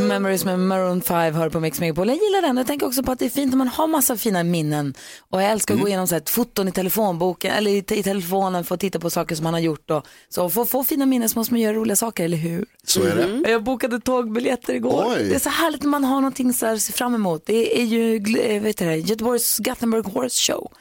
Memories med Maroon 5 hör på Mix Megapol. Jag gillar den. Jag tänker också på att det är fint när man har massa fina minnen. Och jag älskar att gå igenom så här, ett foton i telefonboken eller i, i telefonen för att titta på saker som man har gjort. Och, så för att få fina minnen så måste man göra roliga saker, eller hur? Så är det. Jag bokade tågbiljetter igår. Oj. Det är så härligt när man har någonting så här att se fram emot. Det är ju eh, vet du, Göteborgs Gothenburg Horse Show.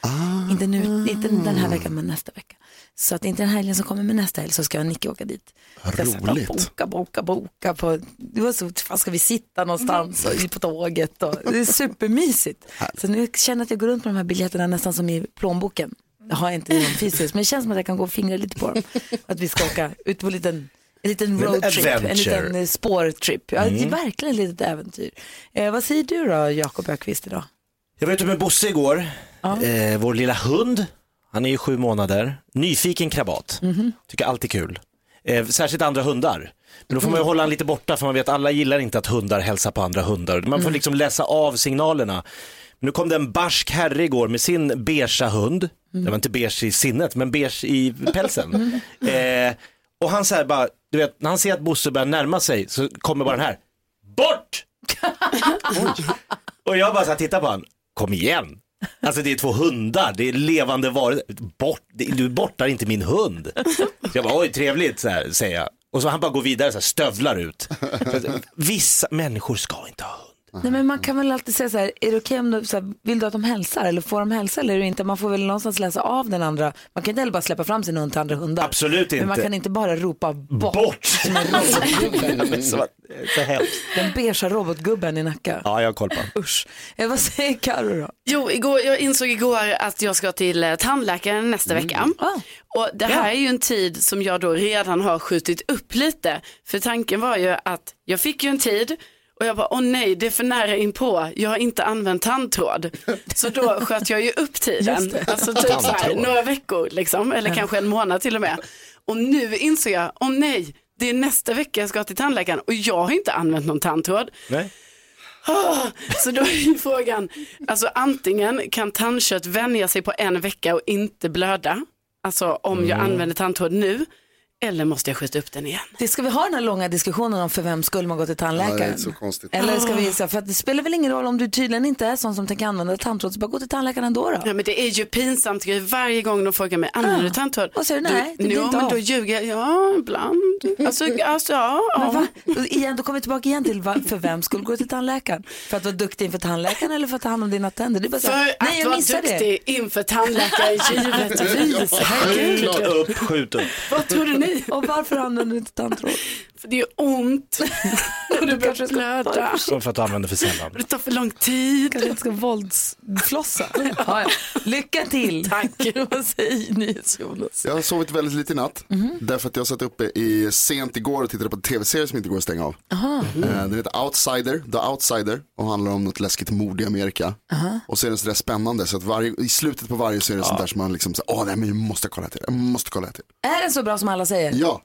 Inte, nu, inte den här veckan, men nästa vecka. Så att inte den här helgen som kommer, men nästa helg så ska jag och Nicky åka dit. Ska Roligt. Boka, boka, boka. På, det var så, fan ska vi sitta någonstans och, på tåget? Och, det är supermysigt. Så nu känner jag att jag går runt med de här biljetterna nästan som i plånboken. Jag har inte dem fysiskt, men det känns som att jag kan gå och fingra lite på dem. Att vi ska åka ut på en liten en liten roadtrip, en liten spårtrip. Ja, Det är verkligen ett litet äventyr. Eh, vad säger du då, Jakob Ökvist idag? Jag var ute med Bosse igår, eh, vår lilla hund. Han är ju sju månader, nyfiken krabat. Tycker allt är kul. Eh, särskilt andra hundar. Men då får man ju hålla han lite borta för man vet alla gillar inte att hundar hälsar på andra hundar. Man får liksom läsa av signalerna. Nu kom det en barsk herre igår med sin beigea hund. Det var inte beige i sinnet men beige i pälsen. Eh, och han säger bara, du vet när han ser att Bosse börjar närma sig så kommer bara den här, bort! Och jag bara så här, tittar på han, kom igen. Alltså det är två hundar, det är levande varelser. Bort, det- du bortar inte min hund. Så jag bara, oj trevligt, så här, säger jag. Och så han bara går vidare, så här, stövlar ut. Vissa människor ska inte ha hund. Nej, men man kan väl alltid säga så här, är det okej om du, så här, vill du att de hälsar eller får de hälsa eller är det inte? Man får väl någonstans läsa av den andra. Man kan inte heller bara släppa fram sin hund till andra hundar. Absolut Men man inte. kan inte bara ropa bort. Bort! Som en robotgubbe. Men så, så hemskt. Den beigea robotgubben i Nacka. Ja, jag har koll på. Usch. Eh, vad säger Carro då? Jo, igår, jag insåg igår att jag ska till eh, tandläkaren nästa vecka. Ah. Och det här är ju en tid som jag då redan har skjutit upp lite. För tanken var ju att jag fick ju en tid och jag bara, åh nej, det är för nära inpå. Jag har inte använt tandtråd. Så då sköt jag ju upp tiden. Alltså typ så här, några veckor liksom, eller kanske en månad till och med. Och nu inser jag, åh nej, det är nästa vecka jag ska till tandläkaren och jag har inte använt någon tandtråd. Nej. Ah, Så då är ju frågan, alltså antingen kan tandkött vänja sig på en vecka och inte blöda, alltså om jag använder tandtråd nu, eller måste jag skjuta upp den igen? Det ska vi ha den här långa diskussionen om för vem skulle man gå till Ja, det tandläkaren? är så konstigt. Eller ska vi, så- för att det spelar väl ingen roll om du tydligen inte är sån som tänker använda tandtråd, så bara gå till tandläkaren ändå då. Ja men det är ju pinsamt grej varje gång de frågar mig, använder du tandtråd? Och är det, nej, det blir Jo inte men av. då ljuger jag, ja ibland. Alltså, alltså ja. Men ja. Igen, då kommer vi tillbaka igen till va- för vem skulle gå till tandläkaren? För att vara duktig inför tandläkaren eller för att ta hand om dina tänder? Det är bara så, För nej att jag vara missar det. duktig inför tandläkaren givetvis. Herregud. Skjut upp, skjut upp. Vad trodde ni? Och varför använder du inte tandtråd? För det är ont och det börjar blöda. För att du använder för sällan. Det tar för lång tid. Kanske inte ska våldsflossa. Ja, ja. Lycka till. Tack. Vad säger ni Jonas? Jag har sovit väldigt lite i natt. Därför att jag satt uppe i sent igår och tittade på en tv-serie som inte går att stänga av. Eh, Den heter Outsider, The Outsider och handlar om något läskigt mord i Amerika. Och så är den sådär spännande så att varje, i slutet på varje så är det sånt där som man liksom, så, åh nej men jag måste kolla till, jag måste kolla till. Är den så bra som alla säger? Ja.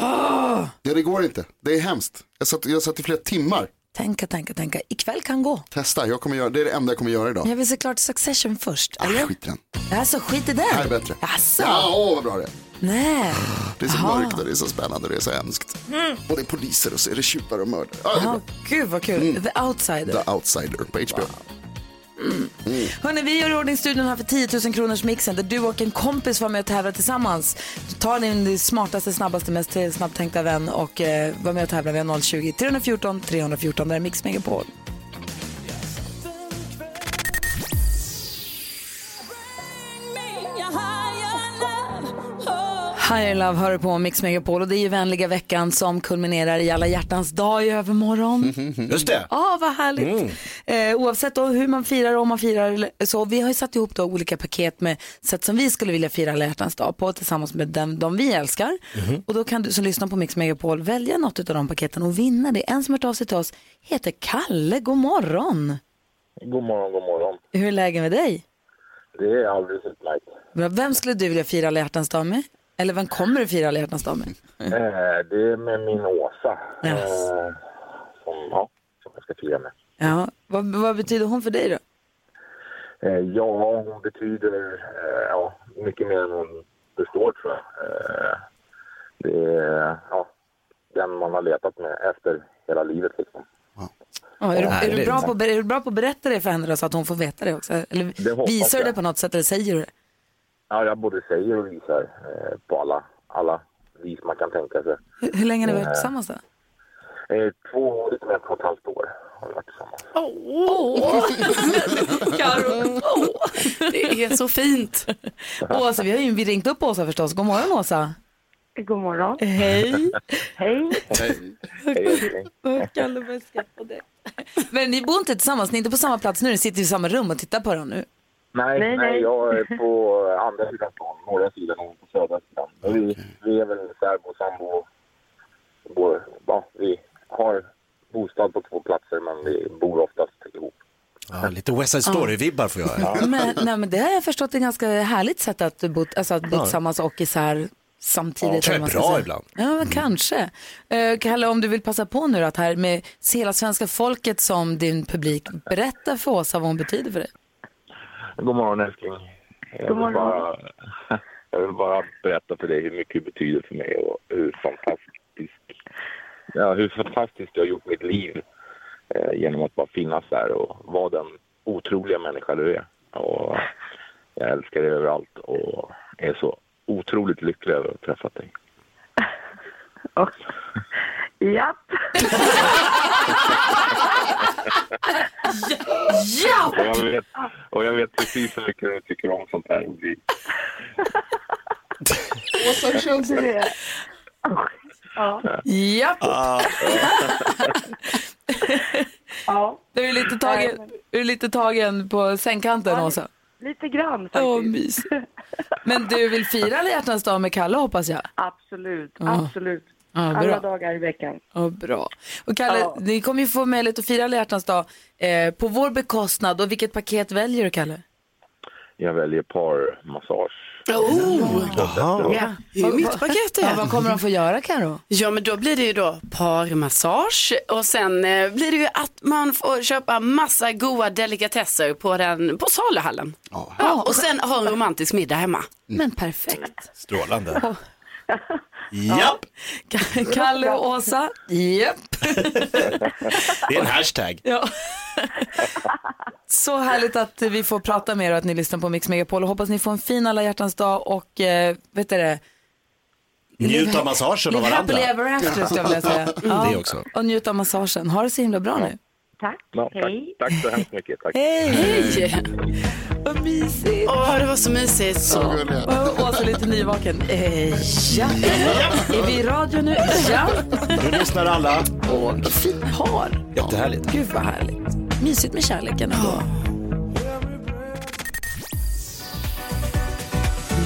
Ja det går inte, det är hemskt. Jag satt, jag satt i flera timmar. Tänka, tänka, tänka. Ikväll kan gå. Testa, jag kommer göra, det är det enda jag kommer göra idag. Jag vill se klart Succession först. Ah, Eller? skit i den. Alltså skit i den. Det här är bättre. Jaså? Ja, åh vad bra det är. Nej. Det är så Aha. mörkt och det är så spännande och det är så hemskt. Och det är poliser och så är det tjuvar och mördare. Bra. gud vad kul. The Outsider. The Outsider på HBO. Mm. Hörrni, vi gör i ordning studion här för 10 000 kronors mixen där du och en kompis var med och tävlar tillsammans. Ta din smartaste, snabbaste, mest snabbtänkta vän och eh, var med och tävla. Vi har 020 314 314. Där är Mix Megapol. Higher Love hör på Mix Megapol och det är ju vänliga veckan som kulminerar i alla hjärtans dag i övermorgon. Just det. Ja, vad härligt. Eh, oavsett då hur man firar om man firar så. Vi har ju satt ihop då olika paket med sätt som vi skulle vilja fira alla hjärtans dag på tillsammans med dem, de vi älskar. Och då kan du som lyssnar på Mix Megapol välja något av de paketen och vinna det. En som har hört av sig till oss heter Kalle. God morgon. God morgon, god morgon. Hur är läget med dig? det är alldeles utmärkt. Bra. Vem skulle du vilja fira alla hjärtans dag med? Eller vem kommer du fira alla hjärtans dag med? Eh, det är med min Åsa. Yes. Eh, som, ja, som jag ska fira med. Ja, vad, vad betyder hon för dig då? Eh, ja, hon betyder ja, mycket mer än hon förstår tror jag. Det är ja, den man har letat med efter hela livet liksom. Ja, är, du, är, du bra på, är du bra på att berätta det för henne då, så att hon får veta det också? Eller Det visar du det på något sätt eller säger du det? Ja, jag både säger och visar eh, på alla, alla vis man kan tänka sig. Hur, hur länge har ni varit Eh. tillsammans då? Eh, två, lite mer än två och ett halvt år har vi varit tillsammans. Karo, åh, det är så fint. Åsa, vi har ju vi ringt upp Åsa förstås. God morgon Åsa. God morgon. Hej. Hej. Hej. Kalle börjar skratta direkt. Men ni bor inte tillsammans, ni är inte på samma plats nu, ni sitter i samma rum och tittar på dem nu. Nej, Nej, nej, nej. jag är på andra sidan stan, norra sidan och på södra sidan. Men vi, vi är väl särbo och sambo. Bor- Ja, vi har bostad på två platser men vi bor oftast ihop. Ja, lite West Side Story-vibbar får jag här. Men, nej, men det har jag förstått är ett ganska härligt sätt att bo, alltså att bo Ja. tillsammans och isär samtidigt. Ja, man är bra säga. ibland. Ja, men kanske. Uh, Kalle, om du vill passa på nu att här med hela svenska folket som din publik, berätta för Åsa vad hon betyder för dig. God morgon älskling. Jag God morgon. bara, jag vill bara berätta för dig hur mycket det betyder för mig och hur fantastiskt, ja, hur fantastiskt jag har gjort mitt liv eh, genom att bara finnas där och vara den otroliga människa du är. Och jag älskar dig överallt och är så otroligt lycklig över att ha träffat dig. Japp. Ja! Och jag vet, och jag vet precis hur mycket du tycker om sånt här. Och vi- Det. Ja. Japp! ja, Du är lite tagen, du är lite tagen på sängkanten Åsa. lite grann Åh, faktiskt. mys. Men du vill fira alla hjärtans dag med Kalle hoppas jag? Absolut, Ja. absolut. Ja, bra. Alla dagar i veckan. Ja, bra. Och Kalle, Ja. ni kommer ju få möjlighet att fira alla hjärtans dag eh, på vår bekostnad. Och vilket paket väljer du, Kalle? Jag väljer parmassage. Oh, Jaha. det är mitt paket Ja, vad kommer de få göra, Karo? Ja men då blir det ju då parmassage och sen eh, blir det ju att man får köpa massa goda delikatesser på, den, på saluhallen. Ja, och sen ha en romantisk middag hemma. Men perfekt. Strålande. Japp, Ka- Kalle och Åsa, japp. det är en hashtag. Ja. Så härligt att vi får prata med er och att ni lyssnar på Mix Megapol. Och hoppas ni får en fin alla hjärtans dag och eh, vet du det? Njut av massagen av Live happily varandra. ever after skulle jag vilja säga. Ja, Det också. Och njut av massagen. Ha det så himla bra nu. Tack. Ja, tack, Hej. tack så hemskt mycket. Tack. Hej! Hej! Vad mysigt. Åh det var så mysigt. Så gulliga. Och Åsa är lite nyvaken. Eh, ja. Är vi i radio nu? Ja. Nu lyssnar alla. Åh, vilket fint par. Jättehärligt. Gud vad härligt. Mysigt med kärleken ändå.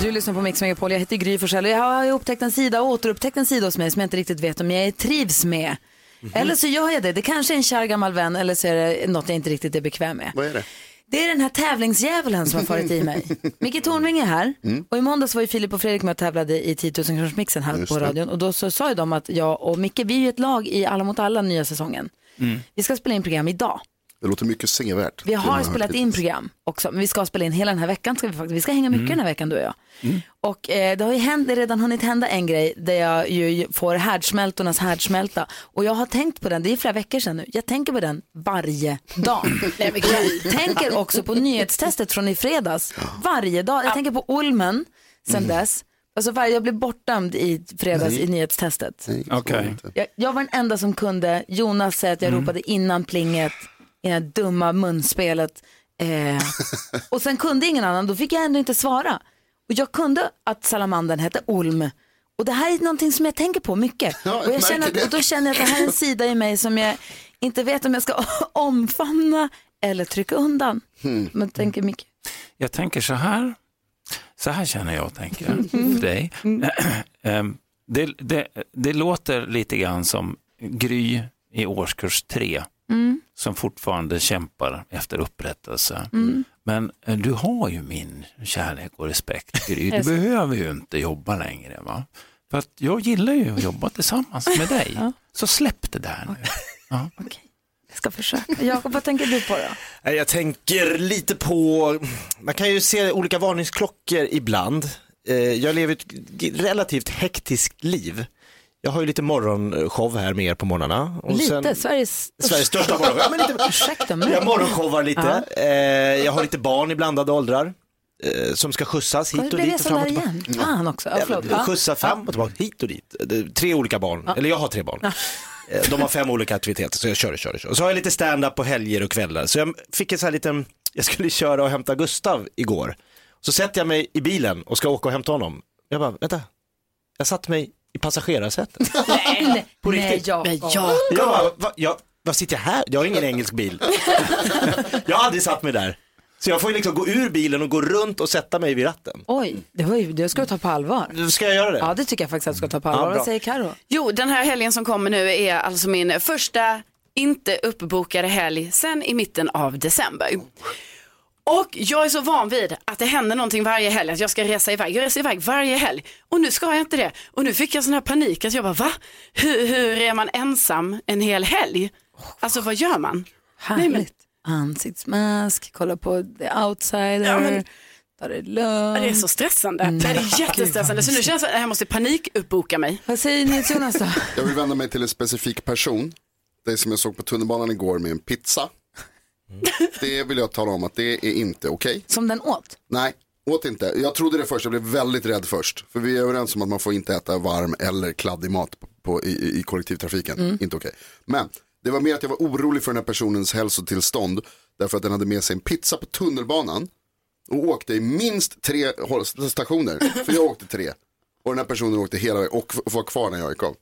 Du lyssnar på Mix Megapol. Jag heter Gry Forssell och jag har upptäckt en sida och återupptäckt en sida hos mig som jag inte riktigt vet om jag trivs med. Eller så gör jag det. Det kanske är en kär gammal vän eller så är det något jag inte riktigt är bekväm med. Vad är det? Det är den här tävlingsdjävulen som har farit i mig. Micke Tornving är här och i måndags var ju Filip och Fredrik med och tävlade i 10 000 kronors mixen här på radion och då så sa ju de att jag och Micke, vi är ju ett lag i Alla mot alla nya säsongen. Vi ska spela in program idag. Det låter mycket sevärt. Vi har hört spelat in program också, men vi ska spela in hela den här veckan. Ska vi, faktiskt. vi ska hänga mycket den här veckan du och jag. Och eh, det har ju hänt, det har redan hunnit hända en grej där jag ju får härdsmältornas härdsmälta. Och jag har tänkt på den, det är flera veckor sedan nu, jag tänker på den varje dag. jag tänker också på nyhetstestet från i fredags, varje dag. Jag tänker på Olmen sen dess. Alltså varje, jag blev bortdömd i fredags i nyhetstestet. Nej, det inte. Jag, jag var den enda som kunde. Jonas säger att jag ropade innan plinget, i det här dumma munspelet. Eh, och sen kunde ingen annan, då fick jag ändå inte svara. Och jag kunde att salamandern hette Olm. Och det här är någonting som jag tänker på mycket. Ja, jag och, jag känner att, och då känner jag att det här är en sida i mig som jag inte vet om jag ska omfamna eller trycka undan. Hmm. Men tänker mycket. Jag tänker så här. Så här känner jag tänker för dig. Ehm, Det, det, det låter lite grann som Gry i årskurs tre som fortfarande kämpar efter upprättelse. Men eh, du har ju min kärlek och respekt, Gry. Du behöver ju inte jobba längre. Va? För att jag gillar ju att jobba tillsammans med dig. Så släpp det där nu. Ja. Okej, jag ska försöka. Jakob, vad tänker du på då? Nej, Jag tänker lite på, man kan ju se olika varningsklockor ibland. Eh, Jag lever ett relativt hektiskt liv. Jag har ju lite morgonshow här med er på morgnarna. Och Lite, sen- Sveriges Sveriges största morgonshow. Ja, men lite, Ursäkta mig. jag morgonshowar lite. Eh, Jag har lite barn i blandade åldrar eh, som ska skjutsas hit och dit och fram och tillbaka. igen. Fan också. Ja, förlåt. Ja, Ja. Skjutsa fram och tillbaka, hit och dit. Tre olika barn, eller jag har tre barn. Eh, De har fem olika aktiviteter så jag kör och kör och kör. Och så har jag lite stand-up på helger och kvällar. Så jag fick en sån här liten, jag skulle köra och hämta Gustav igår. Så sätter jag mig i bilen och ska åka och hämta honom. Jag bara, vänta, jag satt mig i passagerarsätet. Nej, På nej, riktigt? Jakob. Men ja, Jag bara, va, jag, vad sitter jag här? Jag har ingen engelsk bil. jag har aldrig satt mig där. Så jag får ju liksom gå ur bilen och gå runt och sätta mig vid ratten. Oj, det, var ju, det ska du ta på allvar. Ska jag göra det? Ja, det tycker jag faktiskt att du ska ta på allvar. bra. Vad säger Karo? Jo, den här helgen som kommer nu är alltså min första inte uppbokade helg sen i mitten av december. Och jag är så van vid att det händer någonting varje helg, att jag ska resa iväg. Jag reser iväg varje helg och nu ska jag inte det. Och nu fick jag sån här panik att jag bara, va? Hur, hur är man ensam en hel helg? Alltså vad gör man? Härligt. men- Ansiktsmask, kolla på The Outsider, Ja, men- ta det lugnt. Det är så stressande. Det är jättestressande. Så nu känns det att jag måste panikuppboka mig. Vad säger ni Jonas då? Jag vill vända mig till en specifik person. Det som jag såg på tunnelbanan igår med en pizza. Det vill jag tala om att det är inte okej. Som den åt? Nej, åt inte. Jag trodde det först, jag blev väldigt rädd först. För vi är överens om att man får inte äta varm eller kladdig mat på, i, i- kollektivtrafiken. Inte okej. Men det var mer att jag var orolig för den här personens hälsotillstånd. Därför att den hade med sig en pizza på tunnelbanan. Och åkte i minst tre stationer. För jag åkte tre. Och den här personen åkte hela vägen och och var kvar när jag gick av.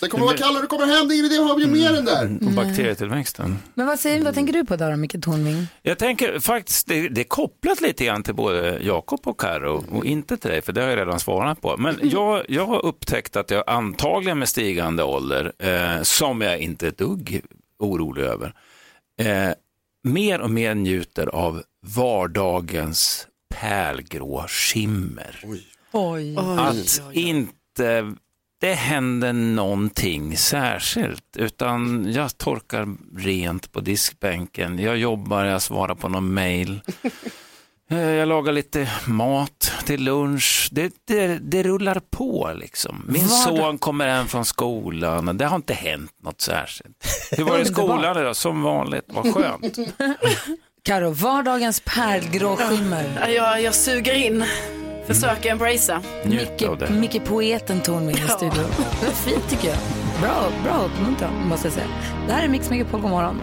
Det kommer vara kallare, kommer det är ingen idé att ha mer än där. Och bakterietillväxten. Men vad, säger, vad tänker du på då, Micke Tornving? Jag tänker faktiskt, det, det är kopplat lite grann till både Jakob och Karo och inte till dig, för det har jag redan svarat på. Men jag, jag har upptäckt att jag antagligen med stigande ålder, eh, som jag inte är ett dugg orolig över, eh, mer och mer njuter av vardagens pärlgrå skimmer. Oj. Att inte det händer någonting särskilt, utan jag torkar rent på diskbänken, jag jobbar, jag svarar på någon mail. Eh, Jag lagar lite mat till lunch. Det, det, det rullar på liksom. Min Vardag- son kommer hem från skolan och det har inte hänt något särskilt. Hur var det i skolan idag? Som vanligt, vad skönt. Karo, vardagens pärlgrå skimmer. Jag, jag suger in, försöker embracea. Njut av Micke, det. Micke Poeten Tornving i studion. Det var fint tycker jag. Bra, bra uppmuntran måste jag säga. Det här är Mix Megapol, god morgon.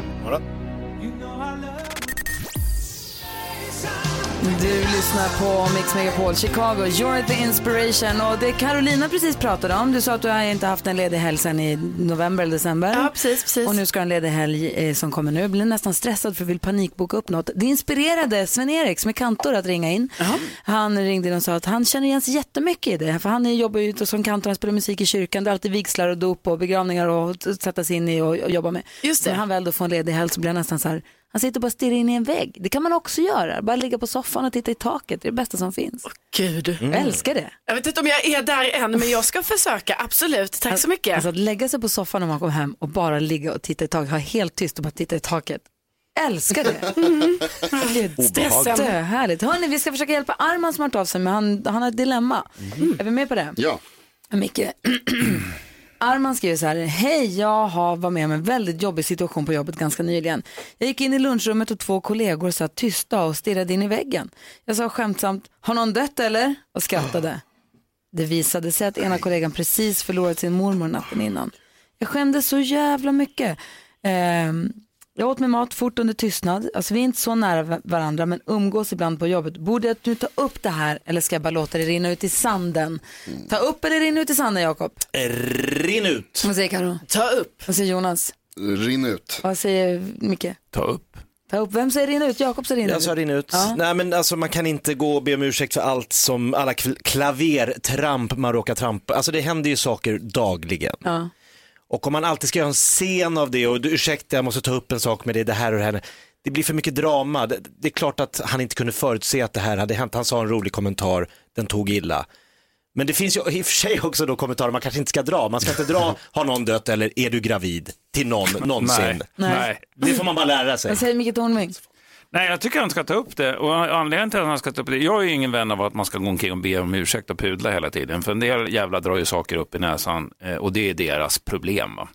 Du lyssnar på Mix Megapol Chicago, You're the inspiration. Och det Carolina precis pratade om, du sa att du har inte haft en ledig helg sedan i november eller december. Ja, precis, precis. Och nu ska en ledig helg eh, som kommer nu. Jag blir nästan stressad för vill panikboka upp något. Det inspirerade Sven-Erik som är kantor att ringa in. Han ringde in och sa att han känner igen sig jättemycket i det. För han jobbar ju som kantor, han spelar musik i kyrkan. Det är alltid vigslar och dop och begravningar och sätta sig in i och, och jobba med. Just det. När han väl då får en ledig helg så blir han nästan så här, han sitter och bara stirrar in i en vägg. Det kan man också göra. Bara ligga på soffan och titta i taket. Det är det bästa som finns. Gud. Jag älskar det. Jag vet inte om jag är där än, men jag ska försöka. Absolut. Tack så mycket. Alltså att lägga sig på soffan när man kommer hem och bara ligga och titta i taket, ha helt tyst och bara titta i taket. Älskar det. Gud, Stressen. Det är härligt. Hörni, vi ska försöka hjälpa Arman som har hört av sig, men han, han har ett dilemma. Är vi med på det? Ja, Micke. Arman skriver så här, hej jag har varit med om en väldigt jobbig situation på jobbet ganska nyligen. Jag gick in i lunchrummet och två kollegor satt tysta och stirrade in i väggen. Jag sa skämtsamt, har någon dött eller? Och skrattade. Det visade sig att ena kollegan precis förlorat sin mormor natten innan. Jag skämdes så jävla mycket. Ehm, jag åt min mat fort under tystnad. Alltså vi är inte så nära va- varandra men umgås ibland på jobbet. Borde jag nu ta upp det här eller ska jag bara låta det rinna ut i sanden? Ta upp eller rinna ut i sanden Jakob? Rinn ut. Vad säger Karo? Ta upp. Vad säger Jonas? rinn ut. Vad säger Micke? Ta upp. Ta upp. Vem säger rinna ut? Jakob säger rinna Jag ut. sa rinn ut. Ja. Nej men alltså man kan inte gå och be om ursäkt för allt som, alla kl- klavertramp man råkar trampa. Alltså det händer ju saker dagligen. Ja. Och om man alltid ska göra en scen av det och du, ursäkta jag måste ta upp en sak med dig, det här och det här. Det blir för mycket drama. Det, det är klart att han inte kunde förutse att det här hade hänt. Han sa en rolig kommentar, den tog illa. Men det finns ju i och för sig också då kommentarer man kanske inte ska dra. Man ska inte dra, har någon dött eller är du gravid till någon någonsin. Nej. Nej. Det får man bara lära sig. Vad säger Micke Tornving? Nej, jag tycker han ska ta upp det. Och anledningen till att han ska ta upp det, jag är ju ingen vän av att man ska gå omkring och be om ursäkt och pudla hela tiden. För en del jävla drar ju saker upp i näsan eh, och det är deras problem. Va?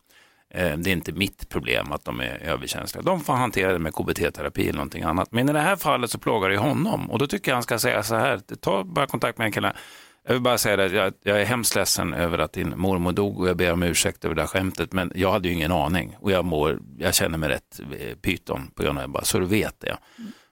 Eh, det är inte mitt problem att de är överkänsliga. De får hantera det med KBT-terapi eller någonting annat. Men i det här fallet så plågar det honom och då tycker jag han ska säga så här, ta bara kontakt med en kille. Jag vill bara säga det, jag, jag är hemskt ledsen över att din mormor dog och jag ber om ursäkt över det här skämtet men jag hade ju ingen aning och jag, mår, jag känner mig rätt eh, pyton på grund av det, bara så du vet det.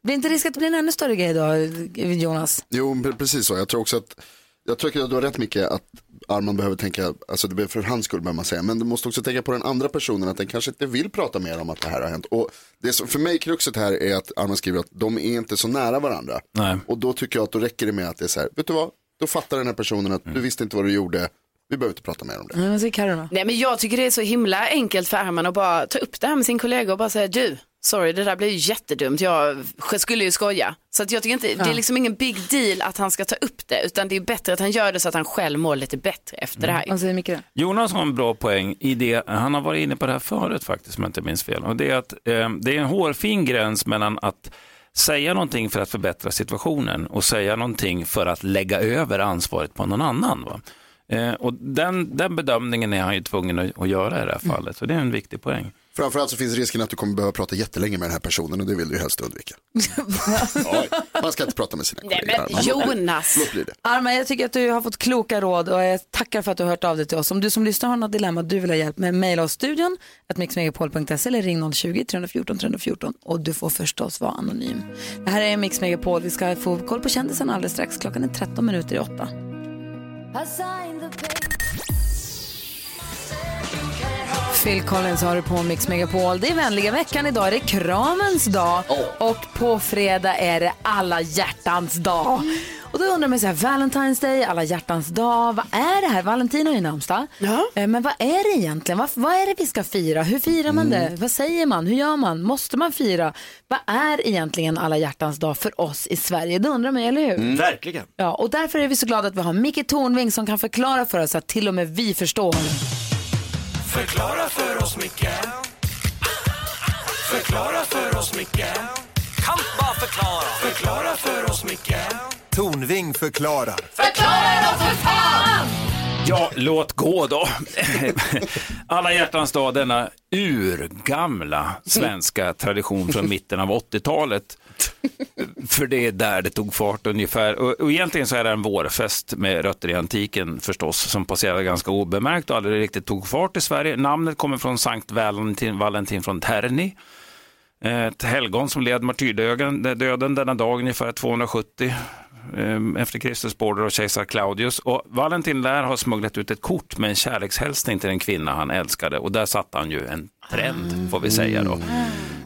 Blir inte risk att det blir en ännu större grej då, Jonas? Jo, pre- precis så. Jag tror också att, jag tror att du har rätt mycket att Arman behöver tänka, alltså det är för hans skull behöver man säga, men du måste också tänka på den andra personen att den kanske inte vill prata mer om att det här har hänt. Och det som, för mig kruxet här är att Arman skriver att de är inte så nära varandra. Nej. Och då tycker jag att då räcker det med att det är så här, vet du vad, då fattar den här personen att du visste inte vad du gjorde, vi behöver inte prata mer om det. Mm, Vad säger Carro? Nej men jag tycker det är så himla enkelt för Arman att bara ta upp det här med sin kollega och bara säga du, sorry det där blev ju jättedumt, jag skulle ju skoja. Så att jag tycker inte, det är liksom ingen big deal att han ska ta upp det utan det är bättre att han gör det så att han själv mår lite bättre efter det här. Vad säger då? Jonas har en bra poäng i det, han har varit inne på det här förut faktiskt om jag inte minns fel. Och det är att eh, det är en hårfin gräns mellan att säga någonting för att förbättra situationen och säga någonting för att lägga över ansvaret på någon annan. Va? Eh, och den, den bedömningen är han ju tvungen att, att göra i det här fallet, så det är en viktig poäng. Framförallt så finns risken att du kommer behöva prata jättelänge med den här personen och det vill du ju helst undvika. Man ska inte prata med sina Nej kollegor. men Arman. Jonas. Låt bli det. Arma, jag tycker att du har fått kloka råd och jag tackar för att du har hört av dig till oss. Om du som lyssnar har något dilemma du vill ha hjälp med, mejla oss studion, att mixmegapol.se eller ring 020-314 314 och du får förstås vara anonym. Det här är Mix Megapol, vi ska få koll på kändisen alldeles strax. Klockan är 13 minuter i 8. Phil Collins har du på Mix Megapol. Det är vänliga veckan. Idag är det kramens dag och på fredag är det alla hjärtans dag. Och då undrar man så här, Valentine's Day, alla hjärtans dag, vad är det här? Valentin har ju namnsdag. Ja. Eh, Men vad är det egentligen? Vad, vad är det vi ska fira? Hur firar man det? Vad säger man? Hur gör man? Måste man fira? Vad är egentligen alla hjärtans dag för oss i Sverige? Det undrar man, eller hur? Verkligen. Ja, och därför är vi så glada att vi har Micke Tornving som kan förklara för oss att till och med vi förstår. Förklara för oss, Micke. Förklara för oss, Micke. Kan bara förklara. Förklara för oss, Micke. Tornving förklarar. Ja, låt gå då. Alla hjärtans dag, denna urgamla svenska tradition från mitten av 80-talet. För det är där det tog fart ungefär. Och, och egentligen så är det en vårfest med rötter i antiken förstås, som passerade ganska obemärkt och aldrig riktigt tog fart i Sverige. Namnet kommer från Sankt Valentin, Valentin från Terni. Ett helgon som led martyrdöden denna dag ungefär 270 efter Kristus spår av kejsar Claudius. Och Valentin lär ha smugglat ut ett kort med en kärlekshälsning till en kvinna han älskade och där satte han ju en trend får vi säga då.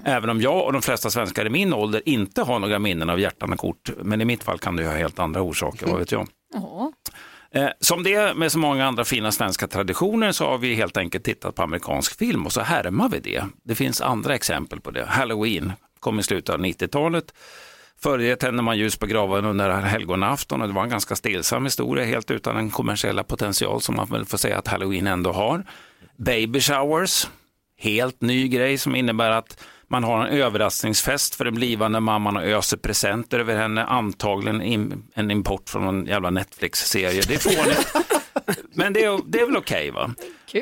Även om jag och de flesta svenskar i min ålder inte har några minnen av hjärtan och kort, men i mitt fall kan det ju ha helt andra orsaker, vad vet jag. Eh, Som det är med så många andra fina svenska traditioner så har vi helt enkelt tittat på amerikansk film och så härmar vi det. Det finns andra exempel på det. Halloween kom i slutet av 90-talet. Förr tände man ljus på graven under helgonafton och det var en ganska stillsam historia helt utan den kommersiella potential som man väl får säga att halloween ändå har. Baby showers, helt ny grej som innebär att man har en överraskningsfest för den blivande mamman och öser presenter över henne, antagligen in, en import från en jävla Netflix-serie. Det är fånigt. Men det är, det är väl okej va?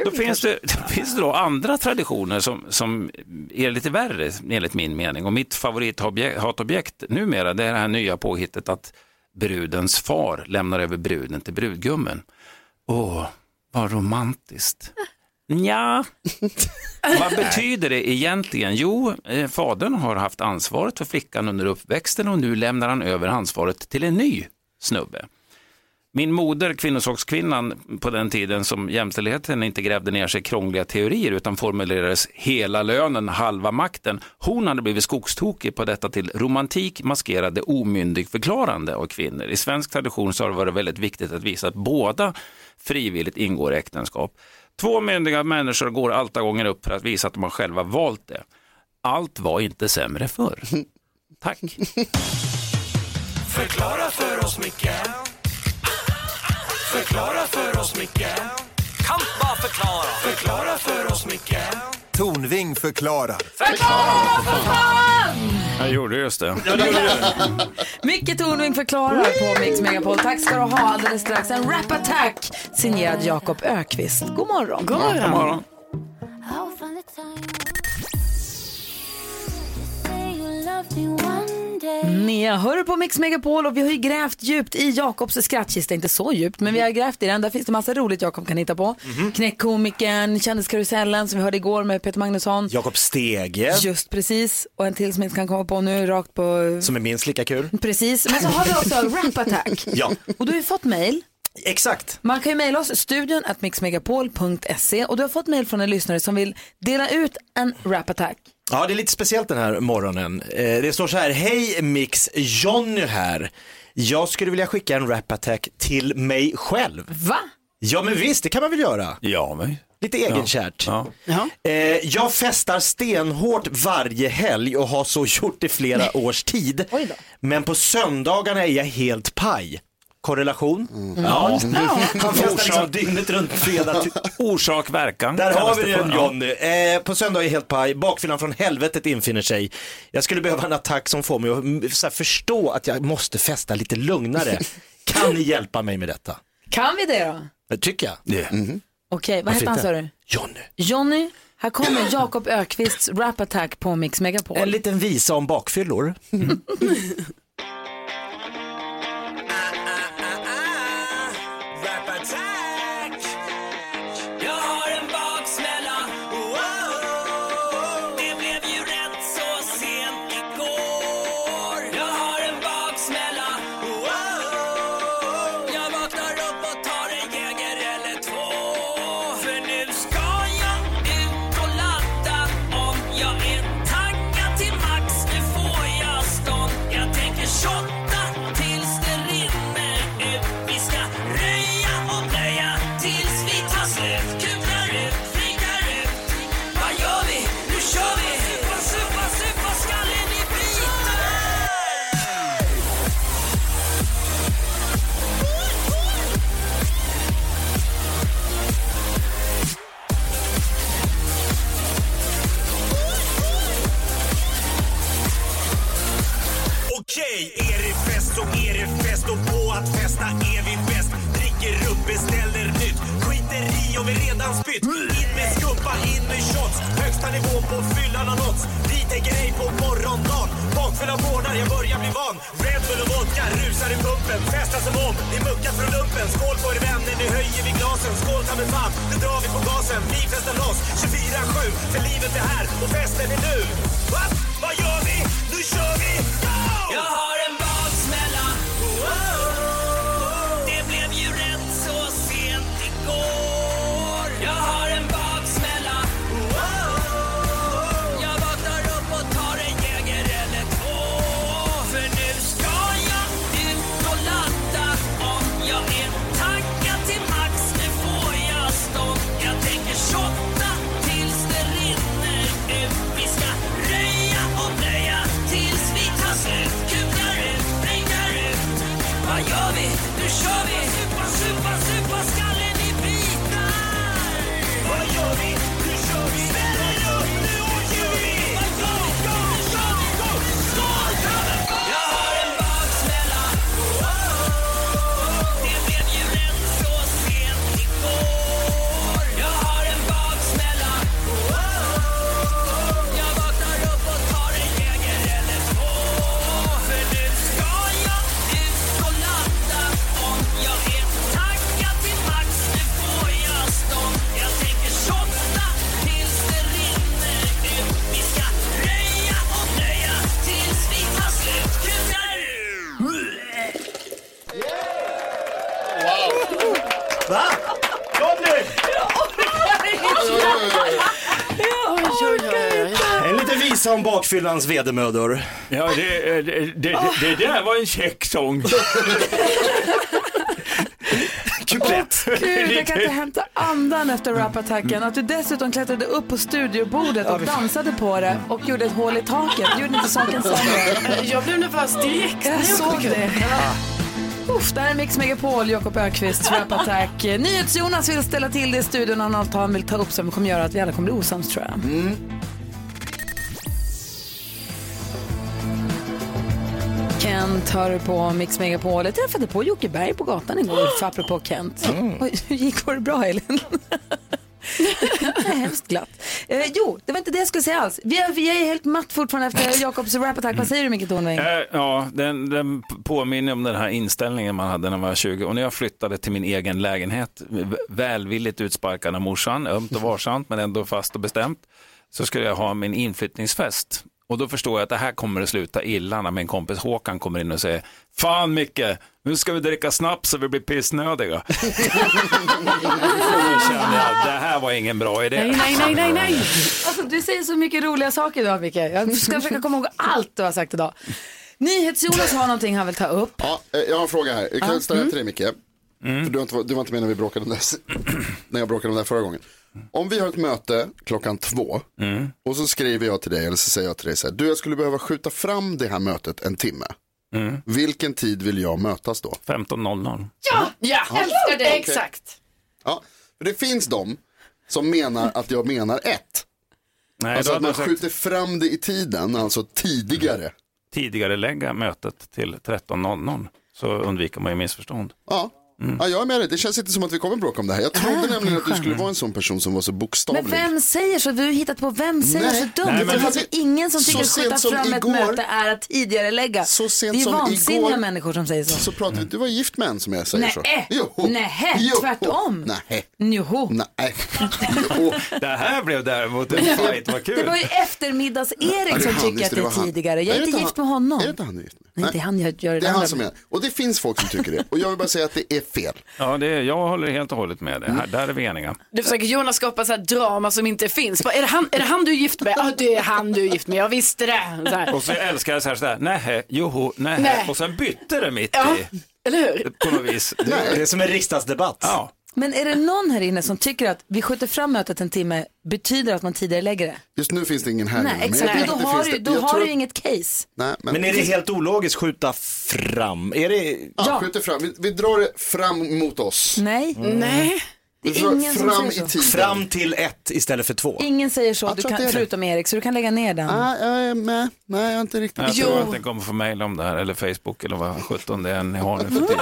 då finns det, då finns det då andra traditioner som, som är lite värre enligt min mening. Och mitt favorithatobjekt numera det är det här nya påhittet att brudens far lämnar över bruden till brudgummen. Åh, vad romantiskt. Ja, vad betyder det egentligen? Jo, eh, fadern har haft ansvaret för flickan under uppväxten och nu lämnar han över ansvaret till en ny snubbe. Min moder, kvinnosakskvinnan på den tiden som jämställdheten inte grävde ner sig i krångliga teorier utan formulerades hela lönen, halva makten. Hon hade blivit skogstokig på detta till romantik maskerade omyndigförklarande av kvinnor. I svensk tradition så har det varit väldigt viktigt att visa att båda frivilligt ingår äktenskap. Två myndiga människor går allt gånger upp för att visa att de har själva valt det. Allt var inte sämre förr. Tack. Förklara för oss, Micke Förklara för oss, Micke Kan bara förklara Förklara för oss, Micke Tornving förklarar. Jag gjorde just det. Micke Tornving förklarar på Mix Megapol. Tack ska du ha. Alldeles strax en rap attack signerad Jakob Ökvist. God morgon. God morgon. God morgon. Nea hör på Mix Megapol och vi har ju grävt djupt i Jakobs skrattkista, inte så djupt, men vi har grävt i den. Där finns det massa roligt Jakob kan hitta på. Knäckkomikern, kändiskarusellen som vi hörde igår med Peter Magnusson. Jakob Stege, Just precis, och en till som jag inte kan komma på nu, rakt på... som är minst lika kul. Precis, men så har vi också Rap Attack. Ja, Och du har ju fått mail. exakt. Man kan ju mejla oss, studion at mixmegapol.se och du har fått mejl från en lyssnare som vill dela ut en Rap Attack. Ja, det är lite speciellt den här morgonen. Eh, Det står så här, hej Mix, Jonny här. Jag skulle vilja skicka en rap attack till mig själv. Va? Ja men visst, det kan man väl göra. Ja, men... Lite egenkärt. Ja. Ja. Eh, jag festar stenhårt varje helg och har så gjort i flera års tid. Men på söndagarna är jag helt paj. Korrelation? Ja. Han festar liksom dygnet runt fredag till... Orsak, verkan. Där har vi den. Ja. Johnny. Eh, på söndag är helt paj, bakfyllan från helvetet infinner sig. Jag skulle behöva en attack som får mig att mm, så här, förstå att jag måste festa lite lugnare. kan ni hjälpa mig med detta? Kan vi det då? Det tycker jag. Det. Okej, vad Varför heter han sa du? Johnny. Johnny, här kommer Jakob Ökvists Rap Attack på Mix Megapol. En liten visa om bakfyllor. Rap bakfyllans vedermödor. Ja, det, det, det, det där var en käck sång. klätt. Gud, jag kan inte hämta andan efter rapattacken. Att du dessutom klättrade upp på studiobordet och dansade på det och gjorde ett hål i taket. Det gjorde inte saken sämre. Jag blev nervös direkt. Jag såg det. Uff, det här är Mix Megapol, Jakob Ökvists Rap Attack. NyhetsJonas vill ställa till det i studion. Han har något han vill ta upp som kommer göra att vi alla kommer bli osams tror jag. Kent hör på Mix Megapol. Jag träffade på Jocke Berg på gatan igår, för apropå Kent. Oj, hur gick det bra Elin? Det är hemskt glatt. Eh, jo, det var inte det jag skulle säga alls. Vi är, vi är helt matt fortfarande efter Jakobs rap attack. Vad säger du Micke Tornving? Eh, Ja, den, den påminner om den här inställningen man hade när man var 20. Och när jag flyttade till min egen lägenhet, välvilligt utsparkad av morsan, ömt och varsamt men ändå fast och bestämt, så skulle jag ha min inflyttningsfest. Och då förstår jag att det här kommer att sluta illa när min kompis Håkan kommer in och säger Fan Micke, nu ska vi dricka snaps så vi blir pissnödiga. då kände jag, det här var ingen bra idé. Nej, nej, nej, nej, nej. Alltså, du säger så mycket roliga saker idag Micke. Jag ska försöka komma ihåg allt du har sagt idag. NyhetsJonas har någonting han vill ta upp. Ja, eh, jag har en fråga här. Jag kan ställa den till dig Micke. För du, har inte, du var inte med när vi bråkade om det, när jag bråkade om det här förra gången. Om vi har ett möte klockan två och så skriver jag till dig eller så säger jag till dig så här. Du jag skulle behöva skjuta fram det här mötet en timme. Vilken tid vill jag mötas då? 15.00. Ja, ja, älskar det. Exakt. Ja, för det finns de som menar att jag menar ett. Nej, Alltså att man sagt skjuter fram det i tiden, alltså tidigare. tidigare lägga mötet till 13.00 så undviker man ju missförstånd. Ja. Ja, jag är med dig. Det känns inte som att vi kommer bråka om det här. Jag trodde nämligen att du skulle vara en sån person som var så Men bokstavlig. vem säger så? Du har hittat på vem säger Nej. så dumt? Nej, men det finns det- väl ingen som så tycker att skjuta fram ett igår- möte är att tidigare lägga. Så sent det är som vansinniga igår- människor som säger så. Så pratade vi, du var gift med en som jag säger så. Nej, Jo. nej, Jo. tvärtom. Nej, Joho. nej. Jo. Det här blev däremot en fight, vad kul. Det var ju eftermiddags-Erik som just att det, är tidigare. Jag är inte gift med honom. Är det inte han du är gift med? Nej, det är han jag gör Det det är han som är. Och det finns folk som tycker det. Och jag vill bara säga att det är fel. Ja, det är, jag håller helt och hållet med. Det här, där är vi eniga. Du försöker Jonas skapa så här drama som inte finns. Bara, Är det han, är det han du är gift med? Ja, det är han du är gift med. Jag visste det. Så här. Och så älskar jag så här, så här nej, joho, nej. Nej. Och sen bytte det mitt Ja, i, eller hur? på något vis. Det, Det är som en riksdagsdebatt. ja. Men är det någon här inne som tycker att vi skjuter fram mötet en timme betyder att man tidigare lägger det? Just nu finns det ingen här Nej, inne, exakt. Men då har du, då Jag har du inget case. Nej, men, Men är det helt ologiskt skjuta fram? Är det... Ja, Ja. skjuter fram. Vi, vi drar det fram mot oss. Nej, Nej. Det är drar ingen som fram säger i så. tiden. Fram till ett istället för två. Ingen säger så, Jag du tror att kan, det är det. förutom Erik, så du kan lägga ner den. Ah, jag är med. Nej, jag är inte riktigt. Jag Jo. tror att den kommer få mejl om det här, eller Facebook eller vad 17 det är ni har nu för tiden.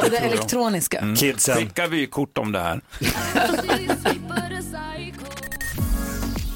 Det där elektroniska. Kidsen. Skicka vykort om det här.